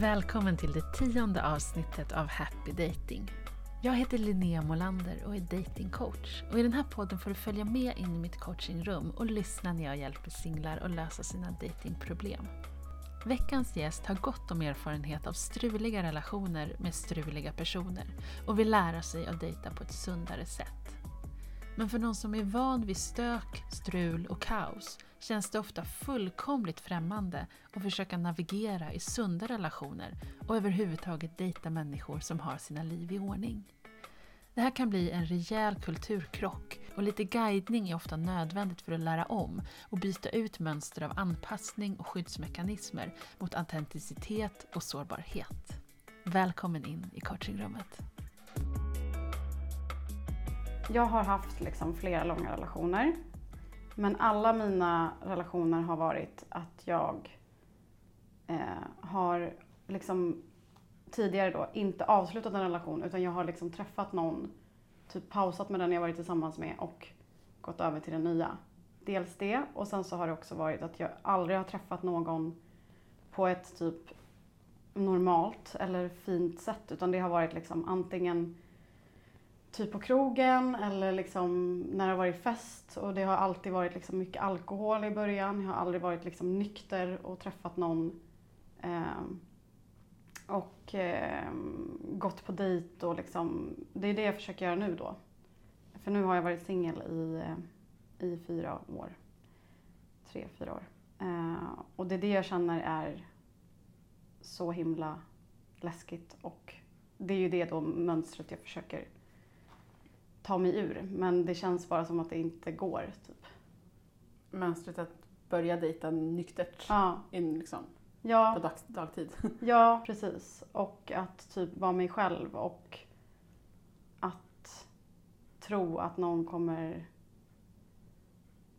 Välkommen till det tionde avsnittet av Happy Dating. Jag heter Linnea Molander och är datingcoach. Och I den här podden får du följa med in i mitt coachingrum och lyssna när jag hjälper singlar att lösa sina datingproblem. Veckans gäst har gott om erfarenhet av struliga relationer med struliga personer och vill lära sig att dejta på ett sundare sätt. Men för någon som är van vid stök, strul och kaos känns det ofta fullkomligt främmande att försöka navigera i sunda relationer och överhuvudtaget dejta människor som har sina liv i ordning. Det här kan bli en rejäl kulturkrock och lite guidning är ofta nödvändigt för att lära om och byta ut mönster av anpassning och skyddsmekanismer mot autenticitet och sårbarhet. Välkommen in i coachingrummet. Jag har haft liksom flera långa relationer. Men alla mina relationer har varit att jag eh, har liksom tidigare då inte avslutat en relation utan jag har liksom träffat någon, typ pausat med den jag varit tillsammans med och gått över till den nya. Dels det och sen så har det också varit att jag aldrig har träffat någon på ett typ normalt eller fint sätt utan det har varit liksom antingen typ på krogen eller liksom när det har varit fest och det har alltid varit liksom mycket alkohol i början. Jag har aldrig varit liksom nykter och träffat någon eh, och eh, gått på dejt och liksom, det är det jag försöker göra nu då. För nu har jag varit singel i, eh, i fyra år. Tre, fyra år. Eh, och det är det jag känner är så himla läskigt och det är ju det då mönstret jag försöker ta mig ur. Men det känns bara som att det inte går. Typ. Mönstret att börja dejta nyktert Ja, in liksom, på ja, dag, dagtid. ja, precis. Och att typ vara mig själv och att tro att någon kommer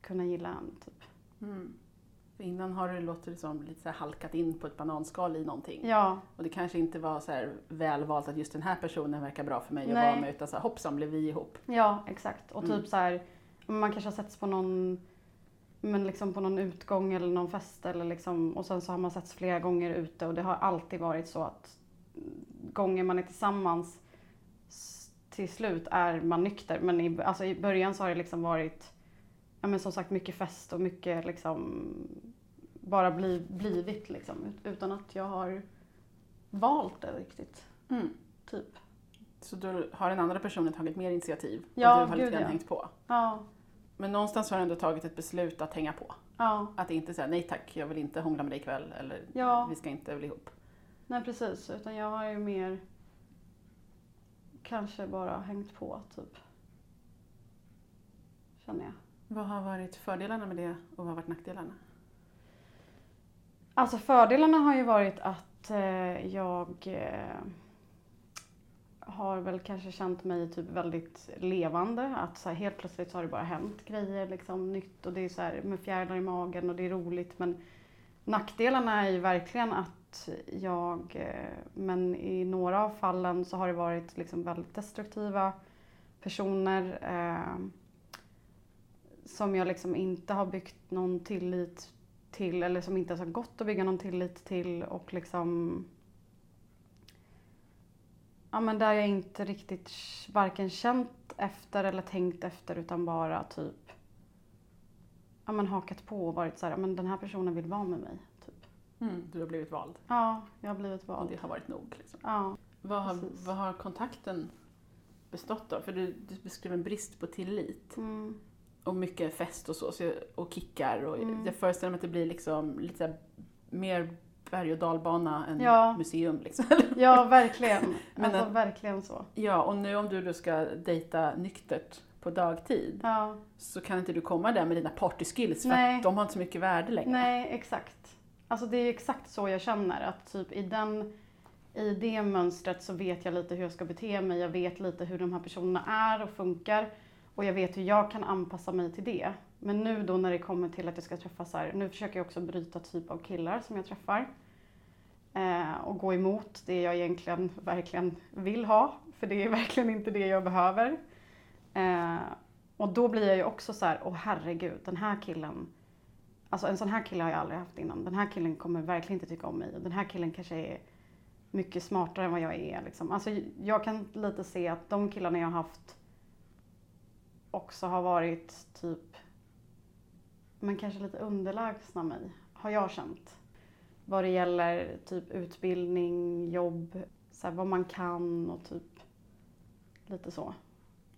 kunna gilla en. Typ. Mm. För innan har det låtit som lite så halkat in på ett bananskal i någonting. Ja, Och det kanske inte var så här välvalt att just den här personen verkar bra för mig att Nej. vara med utan så här, hoppsan blev vi ihop. ja, exakt. Och typ Mm. så här, man kanske har setts på någon men liksom på någon utgång eller någon fest eller liksom, och sen så har man setts flera gånger ute och det har alltid varit så att gånger man är tillsammans till slut är man nykter. Men i, alltså i början så har det liksom varit, ja men som sagt mycket fest och mycket liksom bara bli, blivit liksom ut- utan att jag har valt det riktigt. Mm. Typ. Så då har den andra personen tagit mer initiativ Ja, och du har lite grann ja. hängt på. Ja, Men någonstans har du ändå tagit ett beslut att hänga på. ja, Att inte säga nej tack, jag vill inte hångla med dig ikväll eller Ja. vi ska inte bli ihop. nej precis. Utan jag har ju mer kanske bara hängt på typ. Känner jag. Vad har varit fördelarna med det och vad har varit nackdelarna? Alltså fördelarna har ju varit att eh, jag eh, har väl kanske känt mig typ väldigt levande. Att så här, helt plötsligt så har det bara hänt grejer liksom nytt och det är så här med fjärilar i magen och det är roligt. Men nackdelarna är ju verkligen att jag, eh, men i några av fallen så har det varit liksom väldigt destruktiva personer eh, som jag liksom inte har byggt någon tillit till eller som inte ens har gått att bygga någon tillit till och liksom Ja men där jag inte riktigt varken känt efter eller tänkt efter utan bara typ Ja men hakat på och varit så här, ja men den här personen vill vara med mig. Typ. Mm. Du har blivit vald Ja, jag har blivit och vald. det har varit nog. Liksom. Ja, Vad, har, vad har kontakten bestått av? För du, du beskrev en brist på tillit mm, och mycket fest och så, så jag, och kickar. Och Mm. Jag föreställer mig att det blir liksom lite mer berg och dalbana än Ja. museum. Liksom. ja verkligen. Men alltså att- verkligen så. ja, och nu om du då ska dejta nyktert på dagtid Ja, så kan inte du komma där med dina partyskills för Nej. att de har inte så mycket värde längre. nej exakt. Alltså det är exakt så jag känner att typ i den i det mönstret så vet jag lite hur jag ska bete mig. Jag vet lite hur de här personerna är och funkar. Och jag vet hur jag kan anpassa mig till det. Men nu då när det kommer till att jag ska träffa så här, nu försöker jag också bryta typ av killar som jag träffar. Eh, och gå emot det jag egentligen verkligen vill ha. För det är verkligen inte det jag behöver. Eh, och då blir jag ju också så här, åh herregud, den här killen. Alltså en sån här kille har jag aldrig haft innan. Den här killen kommer verkligen inte tycka om mig. Och den här killen kanske är mycket smartare än vad jag är. Liksom. Alltså, jag kan lite se att de killarna jag har haft också har varit typ, men kanske lite underlägsna mig, har jag känt. Vad det gäller typ utbildning, jobb, så här, vad man kan och typ lite så.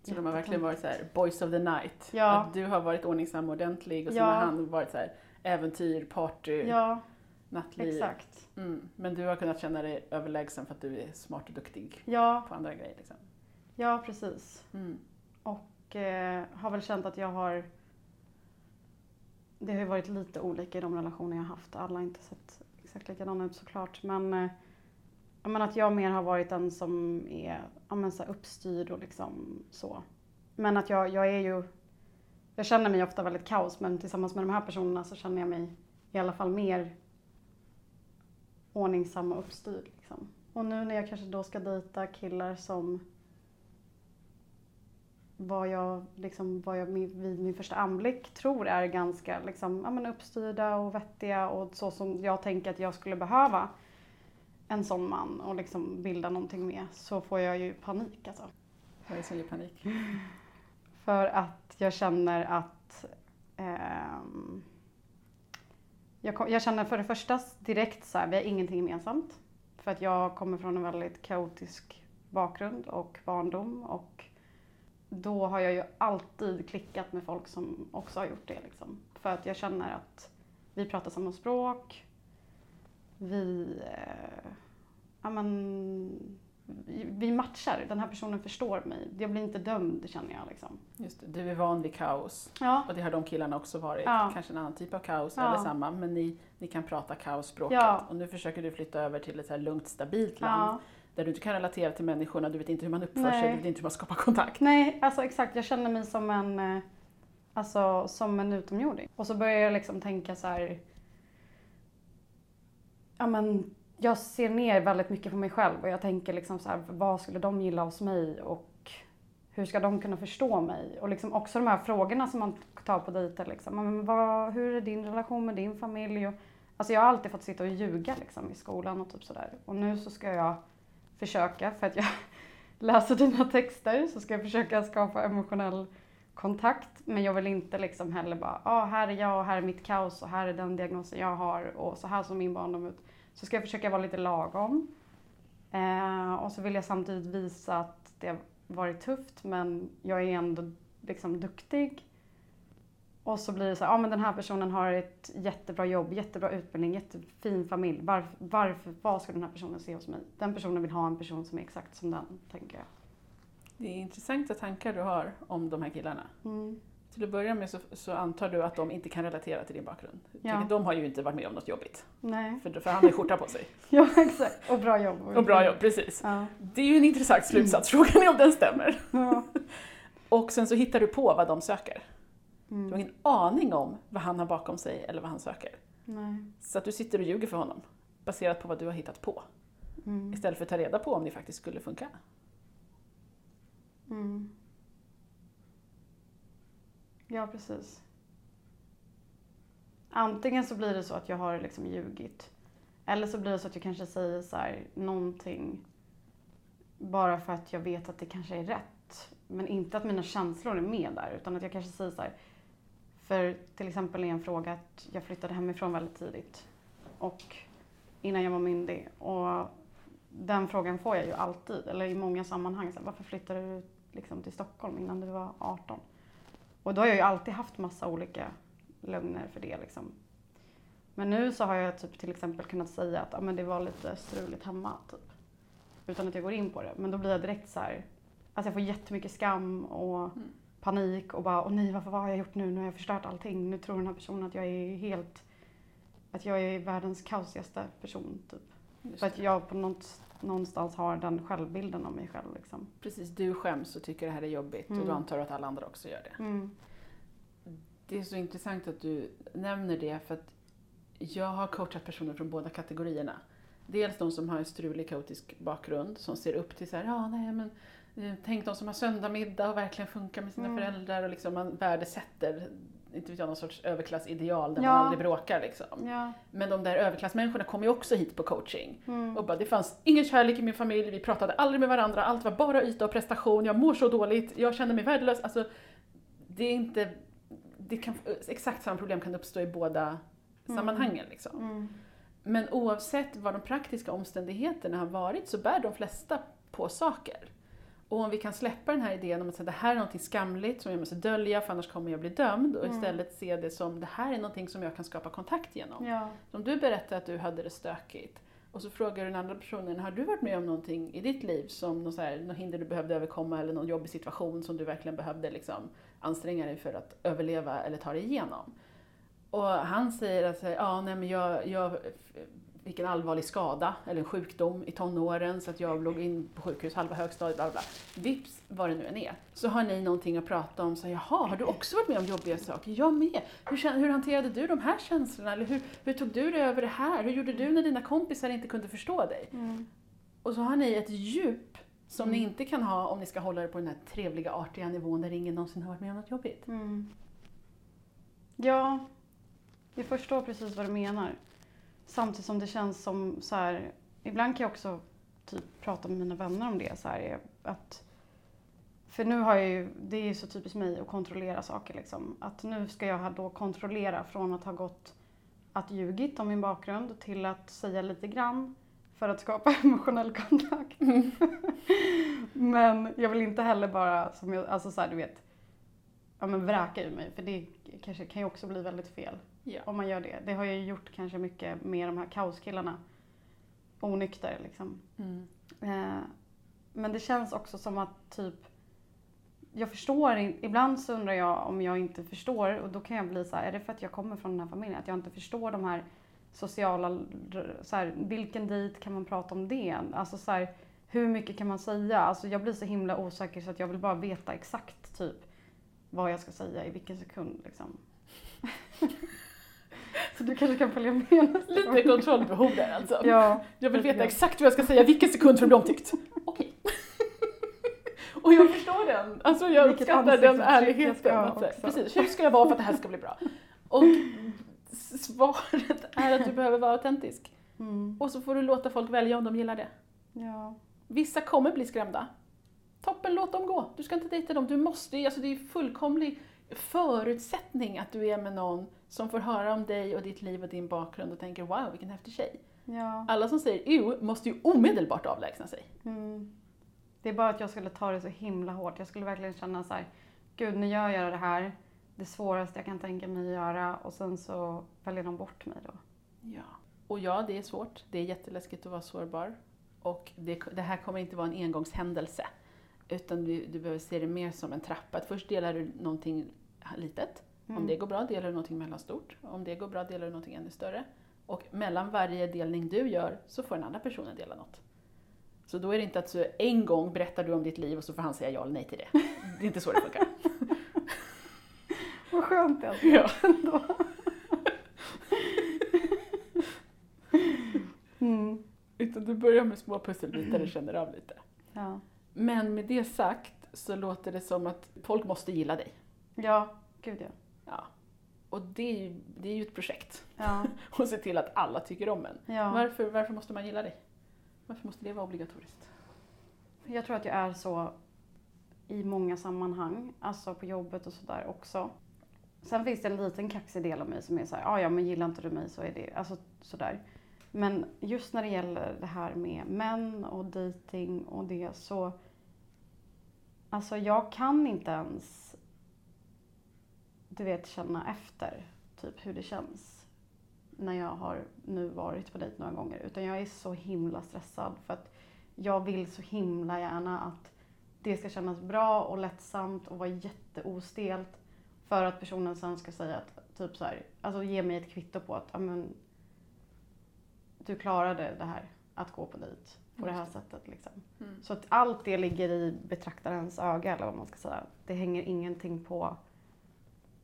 Så de har verkligen varit så här, boys of the night. Ja. Att du har varit ordningsam och ordentlig och sen Ja. har han varit så här, äventyr, party, Ja, nattliv. exakt. Mm. Men du har kunnat känna dig överlägsen för att du är smart och duktig Ja, på andra grejer. Liksom. ja precis. Mm. Och eh, har väl känt att jag har... Det har ju varit lite olika i de relationer jag har haft. Alla har inte sett exakt likadana ut såklart. Men, eh, men att jag mer har varit den som är ja, men så uppstyrd och liksom så. Men att jag, jag är ju... Jag känner mig ofta väldigt kaos men tillsammans med de här personerna så känner jag mig i alla fall mer ordningsam och uppstyrd. Liksom. Och nu när jag kanske då ska dejta killar som vad jag, liksom, vad jag vid min första anblick tror är ganska liksom, ja, men uppstyrda och vettiga och så som jag tänker att jag skulle behöva en sån man och liksom bilda någonting med så får jag ju panik alltså. Vad är det som ger panik? För att jag känner att ehm, jag, kom, jag känner för det första direkt så här, vi har ingenting gemensamt. För att jag kommer från en väldigt kaotisk bakgrund och barndom och då har jag ju alltid klickat med folk som också har gjort det. Liksom. För att jag känner att vi pratar samma språk. Vi, eh, ja, men, vi, matchar. Den här personen förstår mig. Jag blir inte dömd känner jag. Liksom. Just det, du är van vid kaos. Ja, Och det har de killarna också varit. Ja. Kanske en annan typ av kaos Ja. eller samma. Men ni, ni kan prata kaosspråket. Ja. Och nu försöker du flytta över till ett så lugnt, stabilt land. Där du inte kan relatera till människorna, du vet inte hur man uppför Nej. sig, du vet inte hur man skapar kontakt. Nej, alltså exakt. Jag känner mig som en, eh, alltså, som en utomjording. Och så börjar jag liksom tänka så här. Ja, men jag ser ner väldigt mycket på mig själv och jag tänker liksom så här, vad skulle de gilla hos mig och hur ska de kunna förstå mig? Och liksom också de här frågorna som man tar på dejter. Liksom. Men vad, hur är din relation med din familj? Och, alltså jag har alltid fått sitta och ljuga liksom, i skolan och typ sådär. Och nu så ska jag försöka, för att jag läser dina texter, så ska jag försöka skapa emotionell kontakt. Men jag vill inte liksom heller bara, ja ah, här är jag och här är mitt kaos och här är den diagnosen jag har och så här såg min barndom ut. Så ska jag försöka vara lite lagom. Eh, och så vill jag samtidigt visa att det har varit tufft men jag är ändå liksom duktig. Och så blir det så här, ja men den här personen har ett jättebra jobb, jättebra utbildning, jättefin familj. Varför, varför, vad ska den här personen se hos mig? Den personen vill ha en person som är exakt som den, tänker jag. Det är intressanta tankar du har om de här killarna. Mm. Till att börja med så, så antar du att de inte kan relatera till din bakgrund. Ja. De har ju inte varit med om något jobbigt. Nej. För, för han har ju skjorta på sig. Ja, exakt. Och bra jobb. Och bra jobb, precis. Ja. Det är ju en intressant slutsats, frågan är om den stämmer. ja. Och sen så hittar du på vad de söker. Du har Mm. ingen aning om vad han har bakom sig eller vad han söker. Nej. Så att du sitter och ljuger för honom baserat på vad du har hittat på. Mm. Istället för att ta reda på om det faktiskt skulle funka. Mm. Ja, precis. Antingen så blir det så att jag har liksom ljugit. Eller så blir det så att jag kanske säger så här, någonting bara för att jag vet att det kanske är rätt. Men inte att mina känslor är med där. Utan att jag kanske säger så här. För till exempel är en fråga att jag flyttade hemifrån väldigt tidigt. Och innan jag var myndig. Och den frågan får jag ju alltid. Eller i många sammanhang. Så här, varför flyttade du liksom till Stockholm innan du var 18? Och då har jag ju alltid haft massa olika lögner för det liksom. Men nu så har jag typ till exempel kunnat säga att ah, men det var lite struligt hemma typ. Utan att jag går in på det. Men då blir jag direkt så här. Alltså jag får jättemycket skam och Mm panik och bara åh nej varför vad har jag gjort nu? Nu har jag förstört allting. Nu tror den här personen att jag är helt att jag är världens kaosigaste person typ. Just För att jag på något, någonstans har den självbilden av mig själv liksom. Precis, du skäms och tycker det här är jobbigt och Mm. då antar du att alla andra också gör det. Mm. Det är så intressant att du nämner det för att jag har coachat personer från båda kategorierna. Dels de som har en strulig kaotisk bakgrund som ser upp till så här, ja nej men tänk de som har söndagmiddag och verkligen funkar med sina Mm. föräldrar och liksom man värdesätter inte vet jag, någon sorts överklassideal där Ja. man aldrig bråkar liksom. Ja. Men de där överklassmänniskorna kom ju också hit på coaching. Mm. Och bara, det fanns ingen kärlek i min familj, vi pratade aldrig med varandra, allt var bara yta och prestation, jag mår så dåligt, jag känner mig värdelös. Alltså, det är inte, det kan, exakt samma problem kan uppstå i båda sammanhangen. Liksom. Mm. Men oavsett vad de praktiska omständigheterna har varit så bär de flesta på saker. Och om vi kan släppa den här idén om att säga, det här är något skamligt som jag måste dölja för annars kommer jag bli dömd och Mm. istället se det som det här är någonting som jag kan skapa kontakt genom. Ja. Om du berättar att du hade det stökigt och så frågar du den andra personen, har du varit med om någonting i ditt liv som något, så här, något hinder du behövde överkomma eller någon jobbig situation som du verkligen behövde liksom, anstränga dig för att överleva eller ta dig igenom? Och han säger att ja, nej, men jag, jag fick en allvarlig skada eller en sjukdom i tonåren så att jag låg in på sjukhus halva högstadiet, bla bla. Vips, vad det nu än är. Så har ni någonting att prata om, så jaha, har du också varit med om jobbiga saker? Jag med. Hur, hur hanterade du de här känslorna? Eller hur, hur tog du dig över det här? Hur gjorde du när dina kompisar inte kunde förstå dig? Mm. Och så har ni ett djup som ni Mm. inte kan ha om ni ska hålla er på den här trevliga, artiga nivån där ingen någonsin har varit med om något jobbigt. Mm. Ja, jag förstår precis vad du menar. Samtidigt som det känns som så här, ibland kan jag också typ prata med mina vänner om det så här, att för nu har jag ju, det är ju så typiskt mig att kontrollera saker liksom. Att nu ska jag då kontrollera från att ha gått att ljugit om min bakgrund till att säga lite grann för att skapa emotionell kontakt. Men jag vill inte heller bara, som jag, alltså så här, du vet, ja men vräka ur mig för det kanske kan ju också bli väldigt fel Ja. om man gör det. Det har jag ju gjort kanske mycket med de här kaoskillarna. Onykter liksom. Mm. Eh, men det känns också som att typ jag förstår ibland så undrar jag om jag inte förstår och då kan jag bli så här, är det för att jag kommer från den här familjen? Att jag inte förstår de här sociala, så här, vilken dejt kan man prata om det? Alltså så här, hur mycket kan man säga? Alltså jag blir så himla osäker så att jag vill bara veta exakt typ vad jag ska säga i vilken sekund liksom. Så du kanske kan följa med nästa Lite kontrollbehov där alltså. Ja, Jag vill veta grann. exakt vad jag ska säga, vilken sekund för att bli omtyckt. Okej. Och jag förstår den. Alltså jag Vilket uppskattar den jag ärligheten. ha Att, också. precis, hur ska jag vara för att det här ska bli bra? Och svaret är att du behöver vara autentisk. Mm. Och så får du låta folk välja om de gillar det. Ja. Vissa kommer bli skrämda. Toppen, låt dem gå. Du ska inte dejta dem. Du måste, alltså det är fullkomlig förutsättning att du är med någon som får höra om dig och ditt liv och din bakgrund och tänker wow, vilken häftig tjej. ja. Alla som säger ew måste ju omedelbart avlägsna sig. Mm. Det är bara att jag skulle ta det så himla hårt. Jag skulle verkligen känna så här, gud nu gör jag det här. Det svåraste jag kan tänka mig att göra och sen så väljer de bort mig då. Ja. Och ja, det är svårt. Det är jätteläskigt att vara sårbar. Och det, det här kommer inte vara en engångshändelse. Utan du, du behöver se det mer som en trappa. Att först delar du någonting litet. Mm. Om det går bra delar du någonting mellanstort. Om det går bra delar du någonting ännu större. Och mellan varje delning du gör så får den andra personen dela något. Så då är det inte att så en gång berättar du om ditt liv och så får han säga ja eller nej till det. Det är inte så det funkar. Vad skönt det är. Ja. Mm. Utan du börjar med små pusselbitar och känner av lite. Ja. Men med det sagt så låter det som att folk måste gilla dig. ja, gud ja. Ja. Och det är ju, det är ju ett projekt. Ja. Och se till att alla tycker om en. ja. Varför, varför måste man gilla dig? Varför måste det vara obligatoriskt? Jag tror att jag är så i många sammanhang, alltså på jobbet och sådär också. Sen finns det en liten kaxig del av mig som är så här, "Ah, ja men gillar inte du mig så är det, alltså sådär. Men just när det gäller det här med män och dating och det så, alltså jag kan inte ens, du vet, känna efter typ hur det känns när jag har nu varit på dejt några gånger. Utan jag är så himla stressad för att jag vill så himla gärna att det ska kännas bra och lättsamt och vara jätteostelt för att personen sen ska säga att, typ så här, alltså ge mig ett kvitto på att, ja men, du klarade det här, att gå på dejt på det här sättet liksom. Mm. Så att allt det ligger i betraktarens öga eller vad man ska säga. Det hänger ingenting på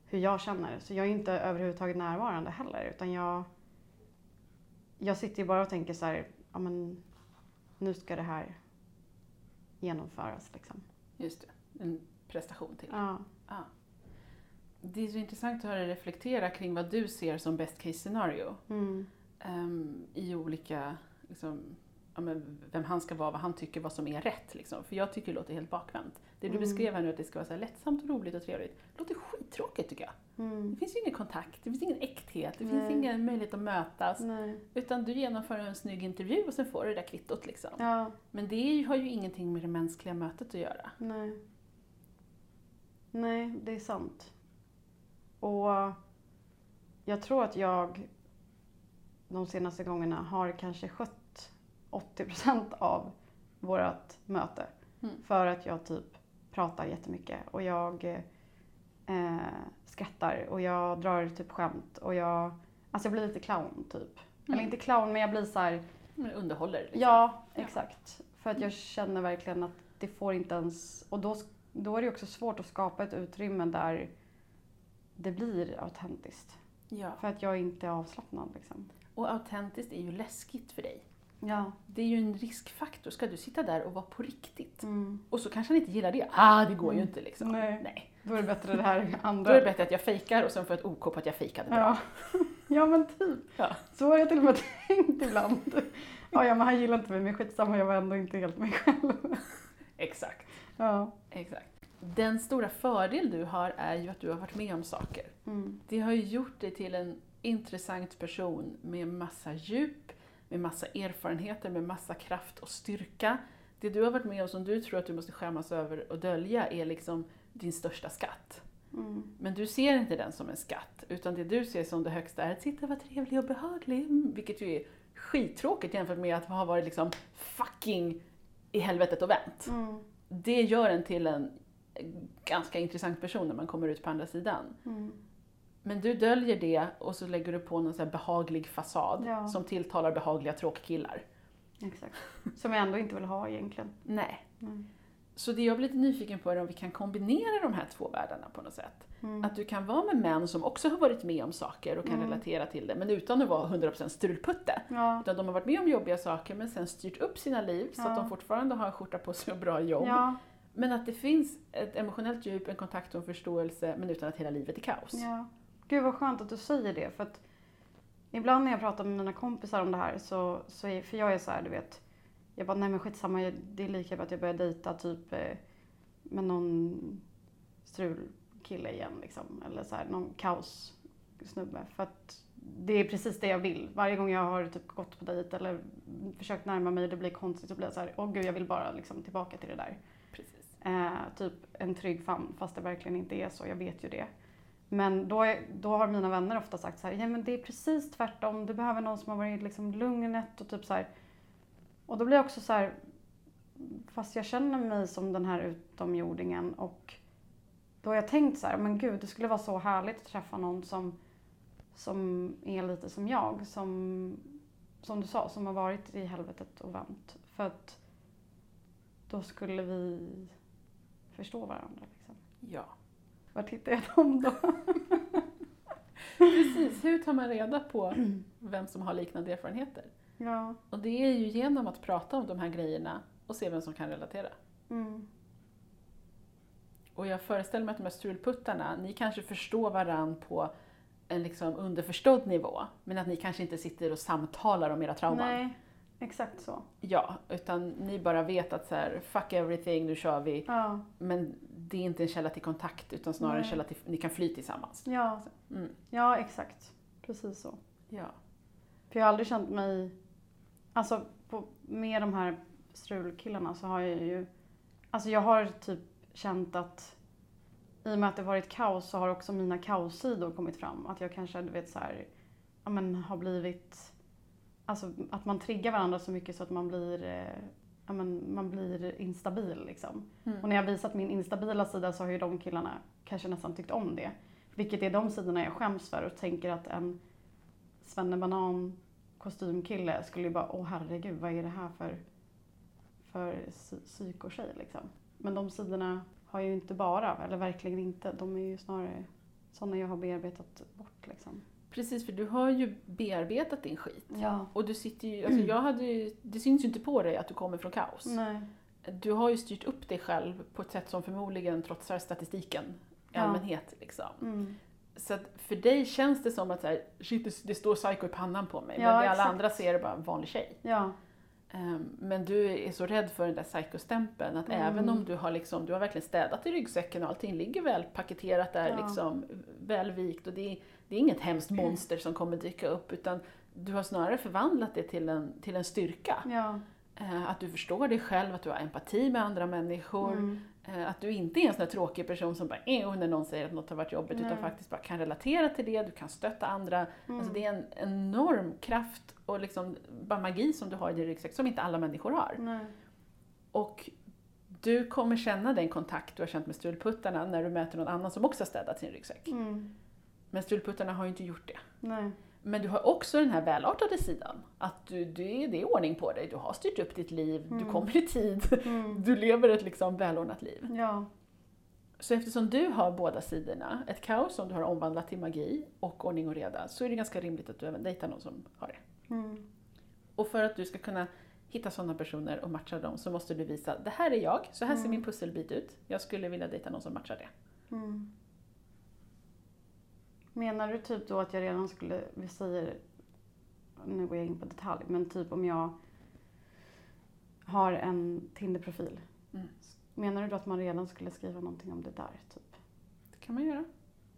hur jag känner. Så jag är inte överhuvudtaget närvarande heller utan jag, jag sitter ju bara och tänker så här, ja men nu ska det här genomföras liksom. Just det, en prestation till. Ja. Det är så intressant att höra dig reflektera kring vad du ser som best case scenario. Mm. ehm, I olika, liksom, ja, men vem han ska vara, vad han tycker, vad som är rätt. Liksom. För jag tycker det låter helt bakvänt. Det du Mm. beskrev här nu, att det ska vara så här lättsamt och roligt och trevligt, det låter skittråkigt tycker jag. Mm. Det finns ju ingen kontakt, det finns ingen äkthet, det Nej. finns ingen möjlighet att mötas. Nej. Utan du genomför en snygg intervju och sen får du det där kvittot. Liksom. Ja, Men det har ju ingenting med det mänskliga mötet att göra. nej. Nej, det är sant. Och jag tror att jag de senaste gångerna har kanske skött 80% av vårt möte. Mm. För att jag typ pratar jättemycket och jag eh, skrattar och jag drar typ skämt och jag, alltså jag blir lite clown typ. Eller Mm. inte clown men jag blir så här, Men Underhåller. Liksom. ja Ja. exakt. För att jag känner verkligen att det får inte ens, och då, då är det också svårt att skapa ett utrymme där det blir autentiskt. ja. För att jag inte är avslappnad liksom. Och autentiskt är ju läskigt för dig. Ja. Det är ju en riskfaktor. Ska du sitta där och vara på riktigt? Mm. Och så kanske han inte gillar det. Ah, det går ju Mm. inte liksom. Nej. Nej. Då är det bättre det här Då andra. är det bättre att jag fejkar och sen får jag ett OK på att jag fejkade bra. Ja. ja men typ. Ja. Så har jag till och med tänkt ibland. Ja, ja men han gillar inte mig men skitsamma jag var ändå inte helt mig själv. Exakt. Ja. Exakt. Den stora fördel du har är ju att du har varit med om saker. Mm. Det har ju gjort dig till en intressant person med massa djup, med massa erfarenheter, med massa kraft och styrka. Det du har varit med om som du tror att du måste skämmas över och dölja är liksom din största skatt. Mm. Men du ser inte den som en skatt, utan det du ser som det högsta är att sitta vad trevlig och behaglig, mm, vilket ju är skittråkigt jämfört med att ha varit liksom fucking i helvetet och vänt. Mm. Det gör en till en ganska intressant person när man kommer ut på andra sidan. Mm. Men du döljer det och så lägger du på någon så behaglig fasad Ja. som tilltalar behagliga tråkkillar. Exakt. Som jag ändå inte vill ha egentligen. Nej. Mm. Så det jag blir lite nyfiken på är om vi kan kombinera de här två världarna på något sätt. Mm. Att du kan vara med män som också har varit med om saker och kan Mm. relatera till det, men utan att vara 100% strulputte. Ja. Utan de har varit med om jobbiga saker men sen styrt upp sina liv så att Ja. de fortfarande har en skjorta på sig och bra jobb. Ja. Men att det finns ett emotionellt djup, en kontakt och en förståelse men utan att hela livet är kaos. ja. Gud vad skönt att du säger det. För att ibland när jag pratar med mina kompisar om det här så, så är, för jag är så här, du vet. Jag bara, nej men skitsamma, jag- det är lika bra att jag börjar dejta typ eh, med någon strulkille igen liksom. Eller så här, någon kaossnubbe. För att det är precis det jag vill. Varje gång jag har typ gått på dejt eller försökt närma mig och det blir konstigt så blir jag så här, åh gud jag vill bara liksom tillbaka till det där. Precis. Eh, typ en trygg famn, fast det verkligen inte är så. Jag vet ju det. Men då, är, då har mina vänner ofta sagt så här, ja men det är precis tvärtom. Du behöver någon som har varit liksom lugnet och typ så här. Och då blir jag också så här, fast jag känner mig som den här utomjordingen och då har jag tänkt så här, men gud det skulle vara så härligt att träffa någon som, som är lite som jag. Som, som du sa, som har varit i helvetet och vänt. För att då skulle vi förstå varandra. Liksom. Ja. Var hittar jag dem då? Precis, hur tar man reda på vem som har liknande erfarenheter? Ja. Och det är ju genom att prata om de här grejerna och se vem som kan relatera. Mm. Och jag föreställer mig att de här strulputtarna, ni kanske förstår varann på en liksom underförstådd nivå, men att ni kanske inte sitter och samtalar om era trauman. Nej, exakt så. Ja, utan ni bara vet att så här, fuck everything, nu kör vi. Ja. Men det är inte en källa till kontakt, utan snarare en Nej. källa till, ni kan fly tillsammans. Ja. Mm. ja, exakt. Precis så. Ja. För jag har aldrig känt mig... Alltså på, med de här strulkillarna så har jag ju... Alltså jag har typ känt att i och med att det varit kaos så har också mina kaossidor kommit fram. Att jag kanske, du vet så här, ja men har blivit... Alltså att man triggar varandra så mycket så att man blir, eh, ja men man blir instabil liksom. Mm. Och när jag visat min instabila sida så har ju de killarna kanske nästan tyckt om det. Vilket är de sidorna jag skäms för och tänker att en svennebanan kostymkille skulle ju bara, åh herregud vad är det här för, för psy- psykotjej liksom. Men de sidorna har jag ju inte bara, eller verkligen inte. De är ju snarare sådana jag har bearbetat bort liksom. Precis, för du har ju bearbetat din skit. Ja. Och du sitter ju, alltså jag hade ju, det syns ju inte på dig att du kommer från kaos. Nej. Du har ju styrt upp dig själv på ett sätt som förmodligen trotsar statistiken i allmänhet. Liksom. Mm. Så att för dig känns det som att så här, shit, det, det står psycho i pannan på mig, Ja, men det alla exakt. andra ser är bara en vanlig tjej. Ja. Ehm, Men du är så rädd för den där psykostämpeln att Mm. även om du har, liksom, du har verkligen städat i ryggsäcken och allting ligger väl paketerat där, Ja. liksom, väl vikt och det är, det är inget hemskt monster som kommer dyka upp utan du har snarare förvandlat det till en, till en styrka. Ja. Eh, Att du förstår dig själv, att du har empati med andra människor. Mm. Eh, Att du inte är en sån här tråkig person som bara "Ew", när någon säger att något har varit jobbigt utan Nej. faktiskt bara kan relatera till det, du kan stötta andra. Mm. Alltså det är en enorm kraft och liksom bara magi som du har i din ryggsäck som inte alla människor har. Nej. Och du kommer känna den kontakt du har känt med strulputtarna när du möter någon annan som också har städat sin ryggsäck. Mm. Men strulputtarna har ju inte gjort det. Nej. Men du har också den här välartade sidan. Att du, du är, det är ordning på dig, du har styrt upp ditt liv, du Mm. kommer i tid, Mm. du lever ett liksom välordnat liv. Ja. Så eftersom du har båda sidorna, ett kaos som du har omvandlat till magi och ordning och reda, så är det ganska rimligt att du även dejtar någon som har det. Mm. Och för att du ska kunna hitta sådana personer och matcha dem så måste du visa, det här är jag, så här ser Mm. min pusselbit ut. Jag skulle vilja dejta någon som matchar det. Menar du typ då att jag redan skulle, vi säger, nu går jag in på detalj, men typ om jag har en Tinder-profil. Mm. Menar du då att man redan skulle skriva någonting om det där? Typ? Det kan man göra.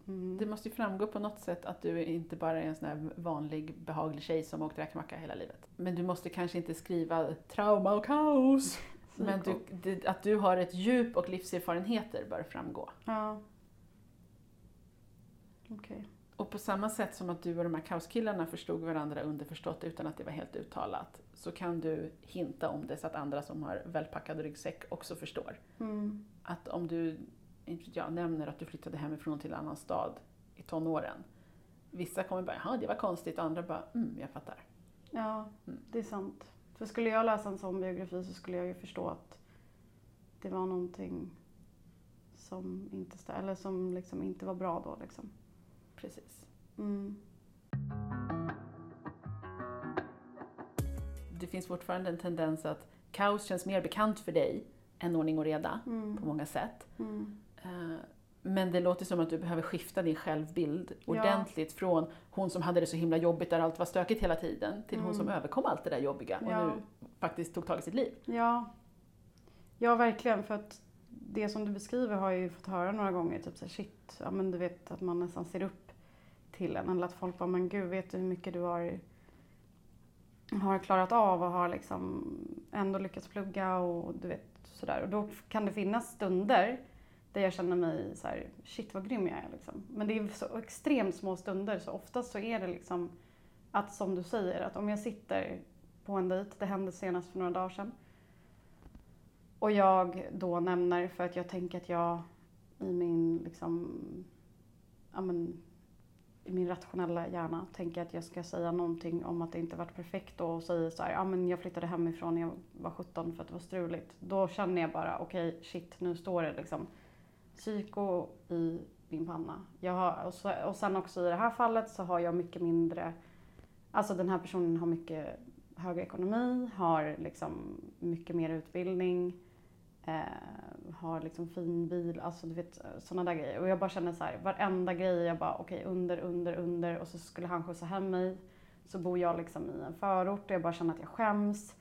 Mm. Det måste ju framgå på något sätt att du inte bara är en sån här vanlig behaglig tjej som åkt räkmacka hela livet. Men du måste kanske inte skriva trauma och kaos. Men du, det, att du har ett djup och livserfarenheter bör framgå. Ja. Okej. Och på samma sätt som att du och de här kaoskillarna förstod varandra underförstått utan att det var helt uttalat, så kan du hinta om det så att andra som har välpackad ryggsäck också förstår. Mm. Att om du jag, nämner att du flyttade hemifrån till en annan stad i tonåren, vissa kommer bara ”jaha, det var konstigt” och andra bara ”mm, jag fattar”. Ja, Mm. det är sant. För skulle jag läsa en sån biografi så skulle jag ju förstå att det var någonting som inte, eller som liksom inte var bra då. Liksom. Precis. Mm. Det finns fortfarande en tendens att kaos känns mer bekant för dig än ordning och reda på Mm. många sätt. Mm. Eh, Men det låter som att du behöver skifta din självbild Ja. ordentligt från hon som hade det så himla jobbigt där allt var stökigt hela tiden till hon Mm. som överkom allt det där jobbiga och Ja. nu faktiskt tog tag i sitt liv. Ja. ja, verkligen. För att det som du beskriver har jag ju fått höra några gånger. Typ så här, shit, ja, men du vet att man nästan ser upp till en. Eller att folk bara, men gud, vet du hur mycket du har, har klarat av och har liksom ändå lyckats plugga och du vet sådär. Och då kan det finnas stunder där jag känner mig så här, shit vad grym jag är liksom. Men det är så extremt små stunder så oftast så är det liksom att som du säger att om jag sitter på en dejt, det hände senast för några dagar sedan. Och jag då nämner, för att jag tänker att jag i min, liksom, ja men, i min rationella hjärna tänker att jag ska säga någonting om att det inte varit perfekt och säger så här, ja men jag flyttade hemifrån när jag var 17 för att det var struligt. Då känner jag bara, okej shit nu står det liksom psyko i min panna. Jag har, och, så, och sen också i det här fallet så har jag mycket mindre, alltså den här personen har mycket högre ekonomi, har liksom mycket mer utbildning, eh, har liksom fin bil, alltså du vet sådana där grejer. Och jag bara känner så här, varenda grej, jag bara okej under, under, under och så skulle han skjutsa hem mig. Så bor jag liksom i en förort och jag bara känner att jag skäms.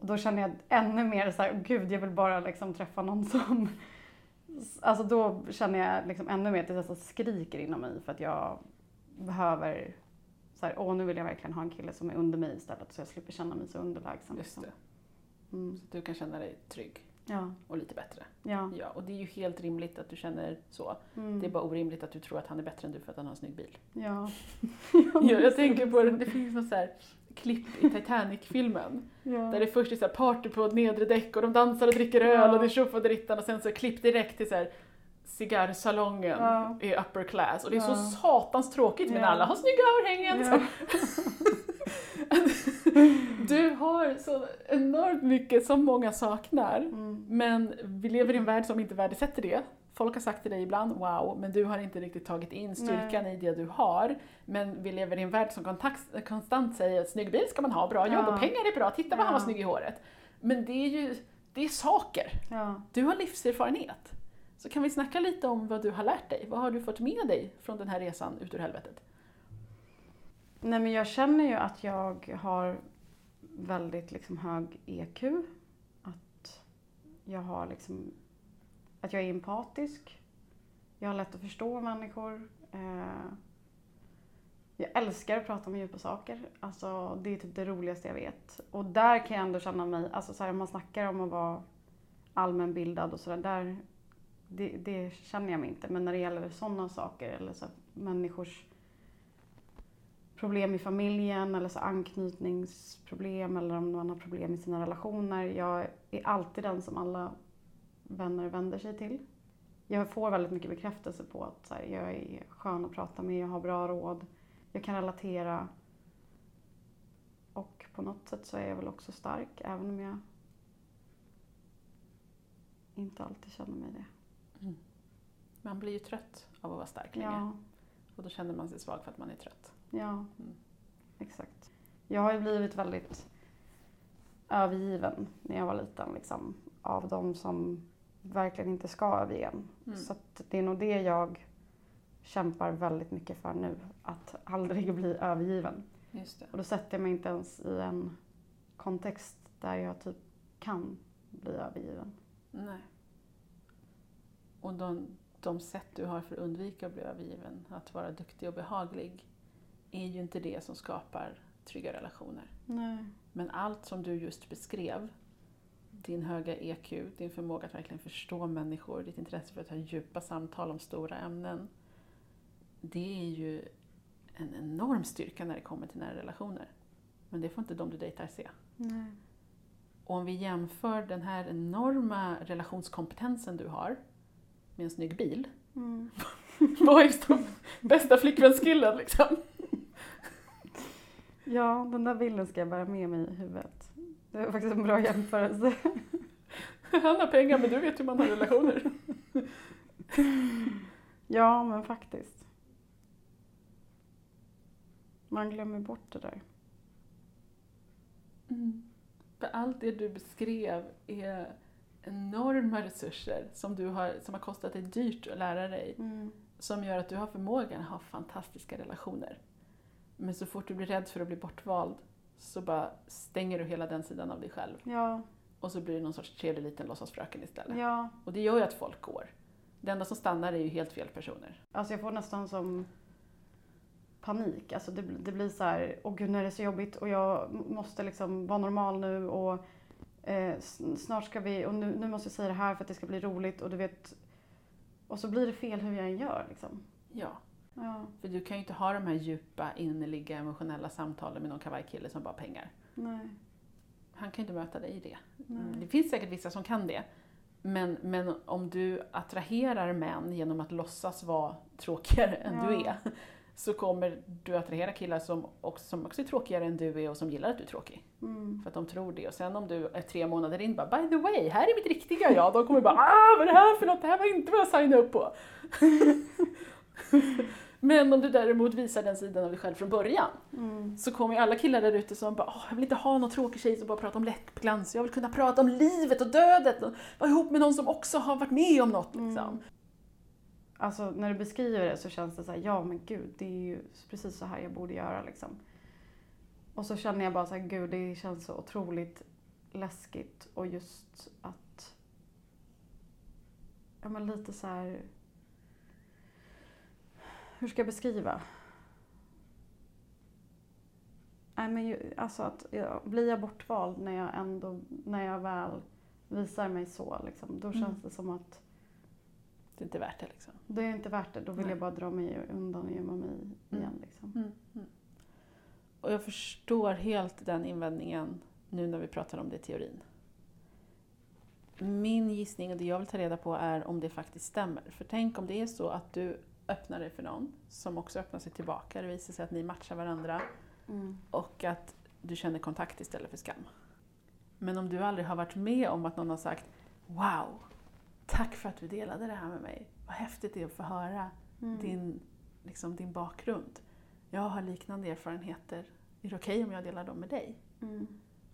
Och då känner jag ännu mer så här, gud jag vill bara liksom träffa någon som Alltså då känner jag liksom ännu mer att det nästan skriker inom mig för att jag behöver så här, åh nu vill jag verkligen ha en kille som är under mig istället så jag slipper känna mig så underlägsen. Just Liksom. det. Mm. Så du kan känna dig trygg Ja, och lite bättre. ja. Ja, och det är ju helt rimligt att du känner så. Mm. Det är bara orimligt att du tror att han är bättre än du för att han har en snygg bil. Ja. Ja, jag tänker på det, det finns något så här klipp i Titanic-filmen ja. där det först är så här party på nedre däck och de dansar och dricker öl och det är tjofaderittan och sen så klipp direkt till så här cigarrsalongen Ja. i upper class och det är så Ja. satans tråkigt men Ja. alla har snygga örhängen. Ja. Du har så enormt mycket som många saknar Mm. men vi lever i en värld som inte värdesätter det. Folk har sagt till dig ibland wow, men du har inte riktigt tagit in styrkan i det du har. Men vi lever i en värld som kontakt, konstant säger att snygg bil ska man ha, bra jobb Ja. och pengar är bra, titta vad han var Ja. snygg i håret. Men det är ju det är saker. Ja. Du har livserfarenhet. Så kan vi snacka lite om vad du har lärt dig. Vad har du fått med dig från den här resan ut ur helvetet? Nej men jag känner ju att jag har väldigt liksom hög EQ. Att jag har liksom, att jag är empatisk. Jag har lätt att förstå människor. Eh, jag älskar att prata om djupa saker. Alltså, det är typ det roligaste jag vet. Och där kan jag ändå känna mig, alltså så här, om man snackar om att vara allmänbildad och sådär, där, det, det känner jag mig inte. Men när det gäller sådana saker, eller så människors problem i familjen eller så anknytningsproblem eller om man har problem i sina relationer. Jag är alltid den som alla vänner vänder sig till. Jag får väldigt mycket bekräftelse på att så här, jag är skön att prata med, jag har bra råd, jag kan relatera. Och på något sätt så är jag väl också stark, även om jag inte alltid känner mig det. Man blir ju trött av att vara stark länge. Ja, Och då känner man sig svag för att man är trött. ja, Mm. exakt. Jag har ju blivit väldigt övergiven när jag var liten, liksom, av de som verkligen inte ska överge en. Mm. Så det är nog det jag kämpar väldigt mycket för nu, att aldrig bli övergiven. Just det. Och då sätter jag mig inte ens i en kontext där jag typ kan bli övergiven. Nej. Och de, de sätt du har för att undvika att bli övergiven, att vara duktig och behaglig, är ju inte det som skapar trygga relationer. Nej. Men allt som du just beskrev, din höga EQ, din förmåga att verkligen förstå människor, ditt intresse för att ha djupa samtal om stora ämnen, det är ju en enorm styrka när det kommer till nära relationer. Men det får inte de du dejtar se. Nej. Och om vi jämför den här enorma relationskompetensen du har med en snygg bil, Mm. vad är liksom bästa flickvänskillen liksom? Ja, den där bilden ska jag bära med mig i huvudet. Det var faktiskt en bra jämförelse. Han har pengar men du vet hur man har relationer. Ja, men faktiskt. Man glömmer bort det där. Mm. För allt det du beskrev är enorma resurser som, du har, som har kostat dig dyrt att lära dig. Mm. Som gör att du har förmågan att ha fantastiska relationer. Men så fort du blir rädd för att bli bortvald så bara stänger du hela den sidan av dig själv. Ja, Och så blir det någon sorts trevlig liten låtsasfröken istället. ja. Och det gör ju att folk går. Det enda som stannar är ju helt fel personer. Alltså jag får nästan som panik. Alltså det, det blir så här, åh gud nu är det så jobbigt och jag måste liksom vara normal nu och eh, snart ska vi, och nu, nu måste jag säga det här för att det ska bli roligt och du vet. Och så blir det fel hur jag än gör liksom. Ja, Ja, för du kan ju inte ha de här djupa, innerliga, emotionella samtalen med någon kavajkille som bara har pengar. nej, Han kan ju inte möta dig i det. nej. Det finns säkert vissa som kan det. Men, men om du attraherar män genom att låtsas vara tråkigare än Ja. du är, så kommer du attrahera killar som också, som också är tråkigare än du är och som gillar att du är tråkig. Mm. För att de tror det. Och sen om du är tre månader in bara “by the way, här är mitt riktiga jag”, de kommer bara “ah, vad är det här för något? Det här var inte vad jag signade upp på”. Men om du däremot visar den sidan av dig själv från början Mm. så kommer ju alla killar där ute som bara “åh, jag vill inte ha någon tråkig tjej som bara pratar om läppglans, jag vill kunna prata om livet och dödet och vara ihop med någon som också har varit med om något”. Liksom. Mm. Alltså när du beskriver det så känns det så här, ja men gud, det är ju precis så här jag borde göra liksom. Och så känner jag bara så här, gud det känns så otroligt läskigt och just att, ja men lite så här, hur ska jag beskriva? Nej men ju, alltså att, ja, blir jag bortvald när jag ändå, när jag väl visar mig så liksom, då Mm. känns det som att Det är inte värt det liksom. det är inte värt det. Då vill Nej. jag bara dra mig undan och gömma mig igen. Liksom. Mm, mm. Och jag förstår helt den invändningen nu när vi pratar om det i teorin. Min gissning och det jag vill ta reda på är om det faktiskt stämmer. För tänk om det är så att du öppnar dig för någon som också öppnar sig tillbaka. Det visar sig att ni matchar varandra Mm. och att du känner kontakt istället för skam. Men om du aldrig har varit med om att någon har sagt Wow, tack för att du delade det här med mig. Vad häftigt det är att få höra Mm. din, liksom, din bakgrund. Jag har liknande erfarenheter. Är det okej om jag delar dem med dig? Mm.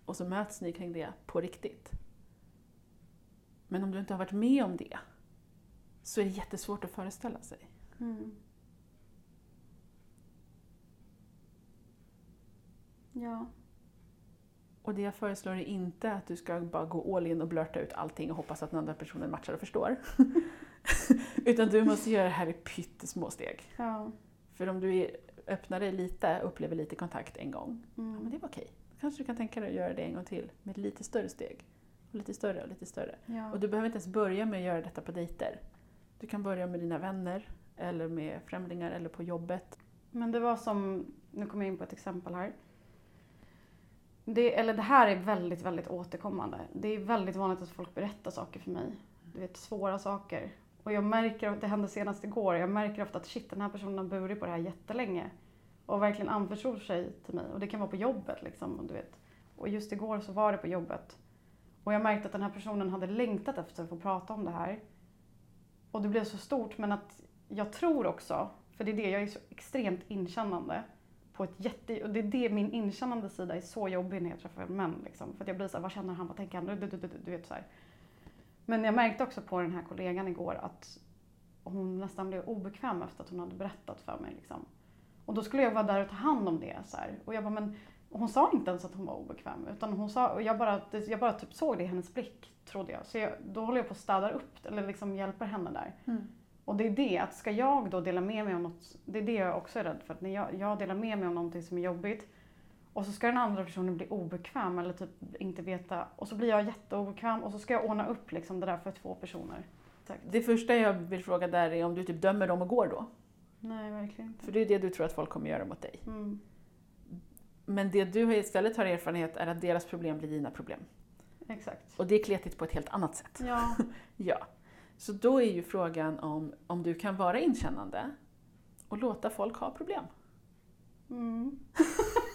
Och så möts ni kring det på riktigt. Men om du inte har varit med om det så är det jättesvårt att föreställa sig. Mm. Ja. Och det jag föreslår är inte att du ska bara gå all in och blurta ut allting och hoppas att den andra personen matchar och förstår. Utan du måste göra det här i pyttesmå steg. Ja. För om du är, öppnar dig lite, upplever lite kontakt en gång, ja, men Mm. det var okej. Kanske du kan tänka dig att göra det en gång till med lite större steg. Och lite större och lite större. Ja. Och du behöver inte ens börja med att göra detta på dejter. Du kan börja med dina vänner, eller med främlingar, eller på jobbet. Men det var som, nu kommer jag in på ett exempel här. Det, eller det här är väldigt, väldigt återkommande. Det är väldigt vanligt att folk berättar saker för mig. Du vet, svåra saker. Och jag märker, det hände senast igår, jag märker ofta att shit, den här personen har burit på det här jättelänge. Och verkligen anförtror sig till mig. Och det kan vara på jobbet liksom. Och, du vet. och just igår så var det på jobbet. Och jag märkte att den här personen hade längtat efter att få prata om det här. Och det blev så stort, men att jag tror också, för det är det, jag är så extremt inkännande. På ett jätte, och det är det, min inkännande sida är så jobbig när jag träffar män. Liksom. För att jag blir så här, vad känner han, vad tänker han? Du, du, du, du, du vet så här. Men jag märkte också på den här kollegan igår att hon nästan blev obekväm efter att hon hade berättat för mig. Liksom. Och då skulle jag vara där och ta hand om det. Så här. Och jag bara, men och hon sa inte ens att hon var obekväm. Utan hon sa, och jag bara, jag bara typ såg det i hennes blick, trodde jag. Så jag, då håller jag på att städa upp, eller liksom hjälper henne där. Mm. Och det är det, att ska jag då dela med mig om något, det är det jag också är rädd för. Att när jag, jag delar med mig om någonting som är jobbigt och så ska den andra personen bli obekväm eller typ inte veta och så blir jag jätteobekväm och så ska jag ordna upp liksom det där för två personer. Exakt. Det första jag vill fråga där är om du typ dömer dem och går då. Nej, verkligen inte. För det är det du tror att folk kommer göra mot dig. Mm. Men det du istället har erfarenhet är att deras problem blir dina problem. Exakt. Och det är kletigt på ett helt annat sätt. Ja. Ja. Så då är ju frågan om, om du kan vara inkännande och låta folk ha problem. Mm.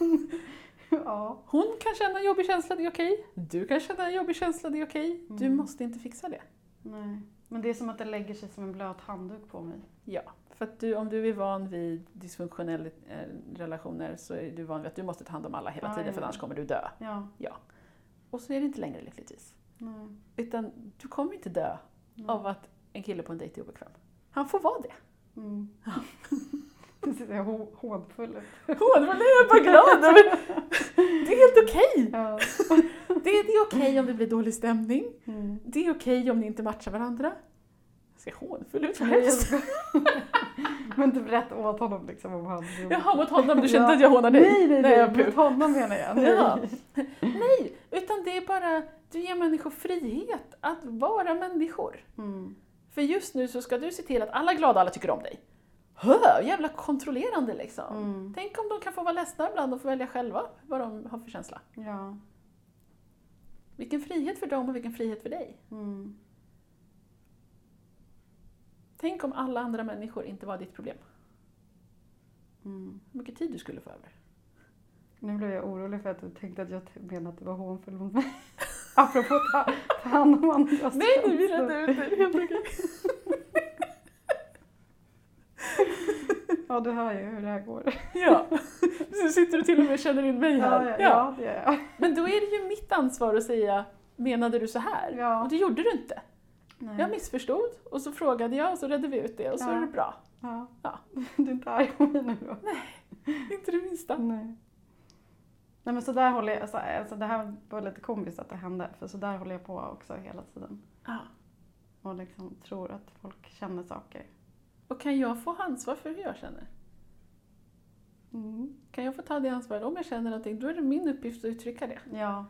ja. Hon kan känna en jobbig känsla, det är okej. Du kan känna en jobbig känsla, det är okej. Du Mm. måste inte fixa det. Nej. Men det är som att det lägger sig som en blöt handduk på mig. Ja, för att du, om du är van vid dysfunktionella eh, relationer så är du van vid att du måste ta hand om alla hela Ja, tiden för ja. annars kommer du dö. Ja. Och så är det inte längre lyckligtvis. Nej. Utan du kommer inte dö Nej. av att en kille på en dejt är obekväm. Han får vara det. Mm. Nu ser jag hå- hånfull ut. Var det jag är bara glad över. Det är helt okej. Ja. Det, är- det är okej om det blir dålig stämning. Mm. Det är okej om ni inte matchar varandra. Jag ser hånfull ut. Nej, ska... Men typ rätt åt honom liksom om han... Jaha, mot honom. Du kände Ja. att jag hånade dig? Nej, nej, Nej, nej. jag mot honom menar jag. Nej. Ja. Nej, utan det är bara, du ger människor frihet att vara människor. Mm. För just nu så ska du se till att alla är glada och alla tycker om dig. Hö, jävla kontrollerande liksom. Mm. Tänk om de kan få vara ledsna ibland och få välja själva vad de har för känsla. Ja. Vilken frihet för dem och vilken frihet för dig. Mm. Tänk om alla andra människor inte var ditt problem. Mm. Hur mycket tid du skulle få över. Nu blev jag orolig för att du tänkte att jag menade att det var hånfull mot mig. Apropå ta, ta hand om andras Nej, jag känslor. inte ut det. Helt okej. Ja, du hör ju hur det här går. Ja, så sitter du till och med känner in mig här. Ja, ja, ja, det gör jag. Men då är det ju mitt ansvar att säga, menade du så här? Ja. Och det gjorde du inte. Nej. Jag missförstod och så frågade jag och så redde vi ut det och så Ja. är det bra. Ja. Ja. Du är inte arg på mig nu då? Inte det minsta. Nej. Nej men så där håller jag, alltså, alltså det här var lite komiskt att det hände, för så där håller jag på också hela tiden. Ja. Och liksom tror att folk känner saker. Och kan jag få ansvar för hur jag känner? Mm. Kan jag få ta det ansvaret? Om jag känner någonting, då är det min uppgift att uttrycka det. Ja.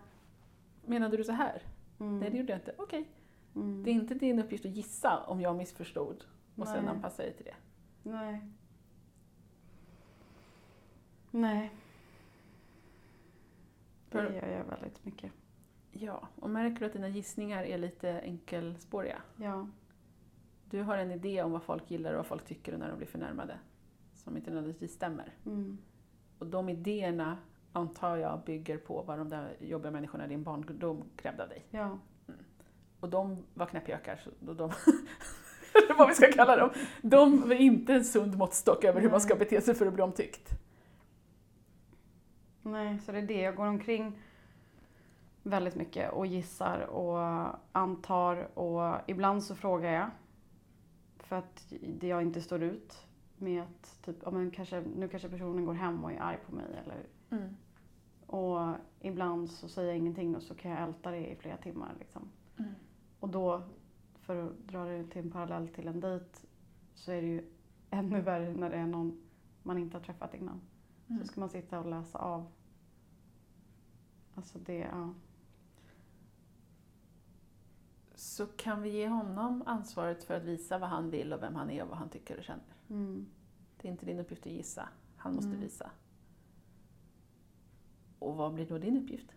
Menade du så här? Mm. Nej, det gjorde jag inte. Okej. Mm. Det är inte din uppgift att gissa om jag missförstod och sen Nej. anpassa dig till det. Nej. Nej. Det gör jag väldigt mycket. Ja, och märker du att dina gissningar är lite enkelspåriga? Ja. Du har en idé om vad folk gillar och vad folk tycker när de blir förnärmade. Som inte nödvändigtvis stämmer. Mm. Och de idéerna antar jag bygger på vad de där jobbiga människorna i din barndom krävde av dig. Ja. Och de var knäppjökar, så då de, eller vad vi ska kalla dem, de var inte en sund måttstock över hur man ska bete sig för att bli omtyckt. Nej, så det är det. Jag går omkring väldigt mycket och gissar och antar och ibland så frågar jag. för att jag inte står ut med att typ, ja, men kanske, nu kanske personen går hem och är arg på mig eller Mm. och ibland så säger jag ingenting och så kan jag älta det i flera timmar. Liksom. Mm. Och då, för att dra det till en parallell till en dejt, så är det ju ännu värre när det är någon man inte har träffat innan. Mm. Så ska man sitta och läsa av. Alltså det, ja. Så kan vi ge honom ansvaret för att visa vad han vill och vem han är och vad han tycker och känner. Mm. Det är inte din uppgift att gissa, han måste Mm. visa. Och vad blir då din uppgift?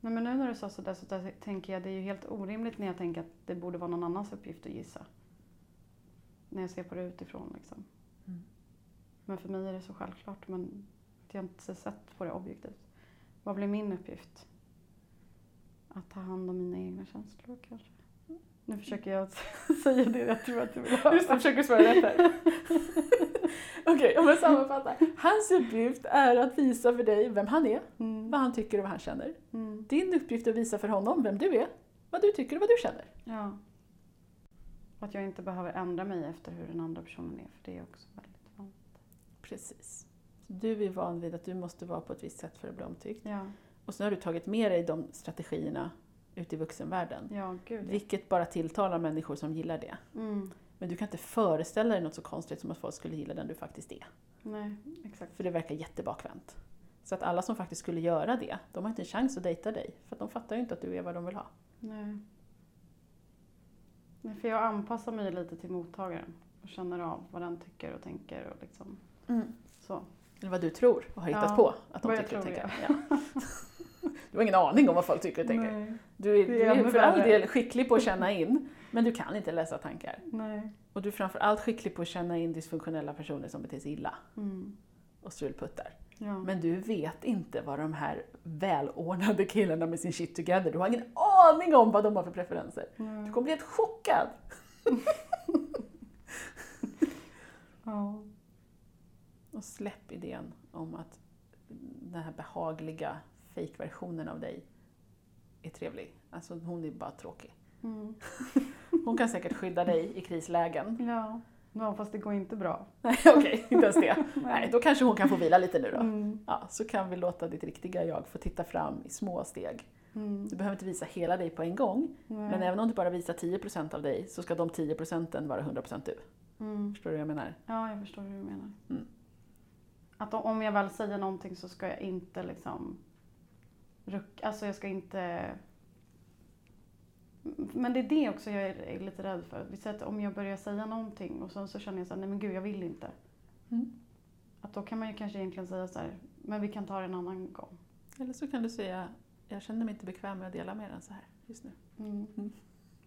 Nej men nu när du sa sådär så där tänker jag det är ju helt orimligt när jag tänker att det borde vara någon annans uppgift att gissa. När jag ser på det utifrån liksom. Mm. Men för mig är det så självklart men jag inte sett på det objektivt. Vad blir min uppgift? Att ta hand om mina egna känslor kanske? Nu försöker jag säga det jag tror att du vill höra. Just det, försöker svara rätt här. Okej, om jag sammanfattar. Hans uppgift är att visa för dig vem han är, Mm. vad han tycker och vad han känner. Mm. Din uppgift är att visa för honom vem du är, vad du tycker och vad du känner. Ja. Att jag inte behöver ändra mig efter hur den andra personen är, för det är också väldigt vanligt. Precis. Du är van vid att du måste vara på ett visst sätt för att bli omtyckt. Ja, Och sen har du tagit med dig de strategierna ut i vuxenvärlden. ja gud. Vilket bara tilltalar människor som gillar det. Mm. Men du kan inte föreställa dig något så konstigt som att folk skulle gilla den du faktiskt är. Nej, exakt. För det verkar jättebakvänt. Så att alla som faktiskt skulle göra det, de har inte en chans att dejta dig. För att de fattar ju inte att du är vad de vill ha. Nej. Nej, för jag anpassar mig lite till mottagaren och känner av vad den tycker och tänker och liksom så. Eller vad du tror och har hittat Ja, på att de tycker och tänker. Ja. Du har ingen aning om vad folk tycker och tänker. Nej. Du är, du är för all del skicklig på att känna in, men du kan inte läsa tankar. Nej. Och du är framförallt skicklig på att känna in dysfunktionella personer som beter sig illa Mm. och strulputtar. Ja. Men du vet inte vad de här välordnade killarna med sin shit together, du har ingen aning om vad de har för preferenser. Du Nej. kommer bli helt chockad. Ja. Och släpp idén om att den här behagliga fake-versionen av dig är trevlig. Alltså hon är bara tråkig. Mm. Hon kan säkert skydda dig i krislägen. ja. Ja, fast det går inte bra. Nej, okej, inte ens det. Nej, då kanske hon kan få vila lite nu då. Mm. Ja, så kan vi låta ditt riktiga jag få titta fram i små steg. Mm. Du behöver inte visa hela dig på en gång, Nej. men även om du bara visar 10% av dig så ska de 10 procenten vara 100% du. Mm. Förstår du vad jag menar? Ja, jag förstår hur du menar. Att om- jag väl säger någonting så ska jag inte liksom ruck, alltså jag ska inte men det är det också jag är lite rädd för. Vi säger att om jag börjar säga någonting och sen så känner jag så här, nej men gud jag vill inte. Mm. Att då kan man ju kanske egentligen säga så här, men vi kan ta det en annan gång. Eller så kan du säga, jag känner mig inte bekväm med att dela mer än så här just nu. Mm. Mm.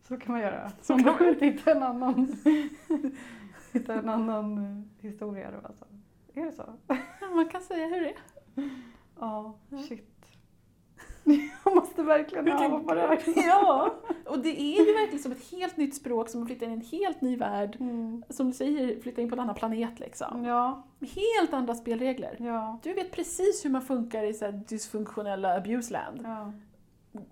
Så kan man göra. Så kan man hitta en annan, hitta en annan eh, historia då alltså. Är det så? Man kan säga hur det är. Ja, shit. Jag måste verkligen öva på det här. Ja, och det är ju verkligen som ett helt nytt språk som att flytta in i en helt ny värld. Mm. Som du säger, flytta in på en annan planet liksom. Ja, Med helt andra spelregler. ja, Du vet precis hur man funkar i så här dysfunktionella abuseland. ja.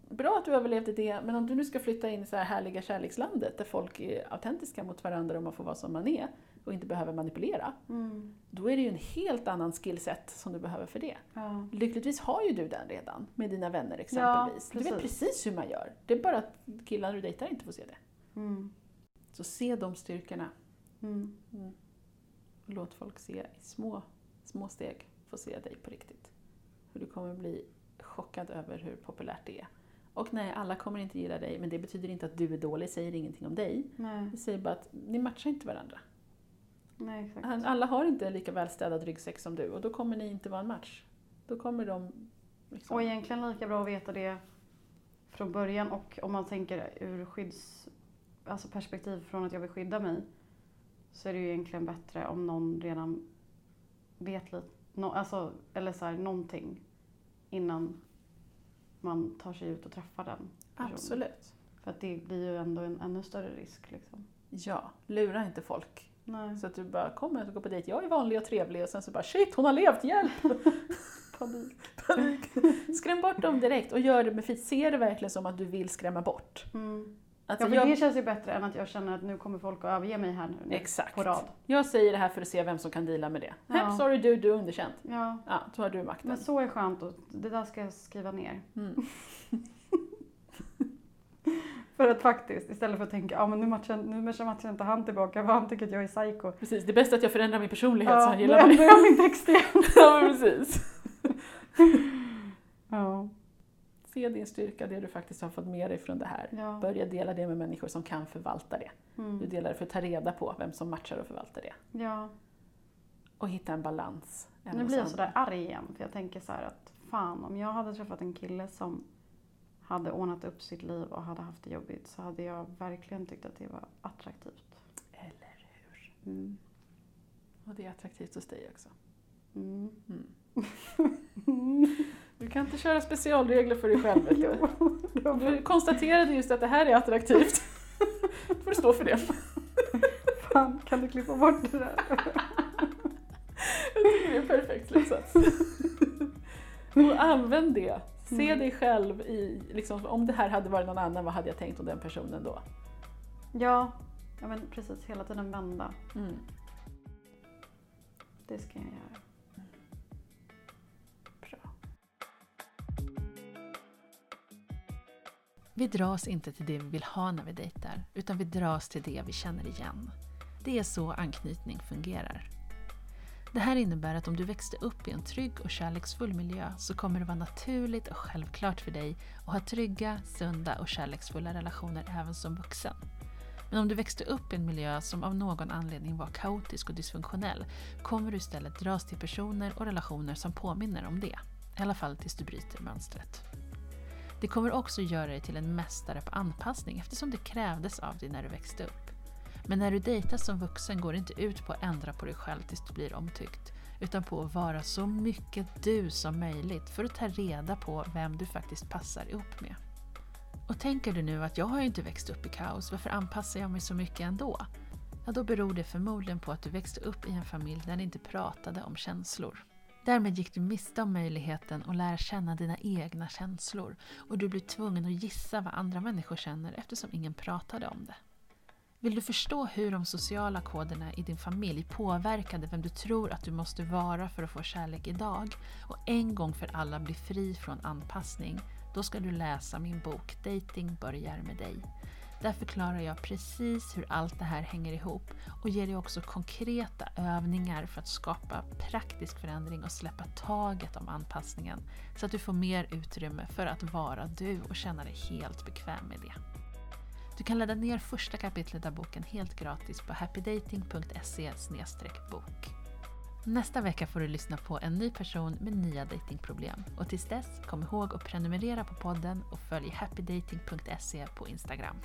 Bra att du överlevde det, men om du nu ska flytta in i så här härliga kärlekslandet där folk är autentiska mot varandra och man får vara som man är och inte behöver manipulera. Mm. Då är det ju en helt annan skillset som du behöver för det. ja. Lyckligtvis har ju du den redan med dina vänner exempelvis. du vet precis. hur man gör. Det är bara att killar du dejtar inte får se det. Mm. Så se de styrkorna. Mm. Mm. Låt folk se i små, små steg få se dig på riktigt. För du kommer bli chockad över hur populärt det är. Och nej, alla kommer inte gilla dig, men det betyder inte att du är dålig, säger ingenting om dig. Nej, Det säger bara att ni matchar inte varandra. Nej. Alla har inte en lika välstädad ryggsäck som du och då kommer ni inte vara en match. Då kommer de... Liksom, Och egentligen lika bra att veta det från början och om man tänker ur skydds, alltså perspektiv från att jag vill skydda mig så är det ju egentligen bättre om någon redan vet lite, no, alltså, eller så här, någonting innan man tar sig ut och träffar den personen. Absolut. För att det blir ju ändå en ännu större risk. Liksom. Ja, lura inte folk. Nej. Så att du bara kommer och går på dejt, jag är vanlig och trevlig och sen så bara shit hon har levt, hjälp! Panik. Panik. Skräm bort dem direkt och gör det med flit. Se det verkligen som att du vill skrämma bort. Mm. Alltså ja, för jag, det känns ju bättre än att jag känner att nu kommer folk att överge mig här nu Exakt. på rad. jag säger det här för att se vem som kan deala med det. Ja. Ja. Sorry du, du är underkänd. Ja, Ja, då har du makten. men så är skönt och det där ska jag skriva ner. Mm. För att faktiskt, istället för att tänka, ja men nu matchar, nu matchar inte han tillbaka för han tycker att jag är psycho. Precis, det är bäst att jag förändrar min personlighet så Ja, han nu gillar mig. ändrar jag min text igen. ja, men precis. Ja, Se din styrka, det du faktiskt har fått med dig från det här. ja. Börja dela det med människor som kan förvalta det. Du Mm. delar det för att ta reda på vem som matchar och förvaltar det. ja. Och hitta en balans. Nu blir jag sådär arg igen för jag tänker så här att fan om jag hade träffat en kille som hade ordnat upp sitt liv och hade haft det jobbigt så hade jag verkligen tyckt att det var attraktivt. Eller hur? Mm. Och det är attraktivt hos dig också. Mm. Mm. Du kan inte köra specialregler för dig själv. Jo. du konstaterade just att det här är attraktivt. Då får du stå för det. Fan, kan du klippa bort det där? Jag tycker det är en perfekt slutsats. Och använd det. Se Mm. dig själv i, liksom, om det här hade varit någon annan, vad hade jag tänkt om den personen då? Ja, ja men precis. Hela tiden vända. Mm. Det ska jag göra. Bra. Vi dras inte till det vi vill ha när vi dejtar, utan vi dras till det vi känner igen. Det är så anknytning fungerar. Det här innebär att om du växte upp i en trygg och kärleksfull miljö så kommer det vara naturligt och självklart för dig att ha trygga, sunda och kärleksfulla relationer även som vuxen. Men om du växte upp i en miljö som av någon anledning var kaotisk och dysfunktionell kommer du istället dras till personer och relationer som påminner om det. I alla fall tills du bryter mönstret. Det kommer också göra dig till en mästare på anpassning eftersom det krävdes av dig när du växte upp. Men när du dejtar som vuxen går det inte ut på att ändra på dig själv tills du blir omtyckt. Utan på att vara så mycket du som möjligt för att ta reda på vem du faktiskt passar ihop med. Och tänker du nu att jag har ju inte växt upp i kaos, varför anpassar jag mig så mycket ändå? Ja, då beror det förmodligen på att du växte upp i en familj där ni inte pratade om känslor. Därmed gick du miste om möjligheten att lära känna dina egna känslor och du blev tvungen att gissa vad andra människor känner eftersom ingen pratade om det. Vill du förstå hur de sociala koderna i din familj påverkade vem du tror att du måste vara för att få kärlek idag och en gång för alla bli fri från anpassning, då ska du läsa min bok Dating börjar med dig. Där förklarar jag precis hur allt det här hänger ihop och ger dig också konkreta övningar för att skapa praktisk förändring och släppa taget om anpassningen så att du får mer utrymme för att vara du och känna dig helt bekväm med det. Du kan ladda ner första kapitlet av boken helt gratis på happydating.se bok. Nästa vecka får du lyssna på en ny person med nya datingproblem och tills dess kom ihåg att prenumerera på podden och följ happydating.se på Instagram.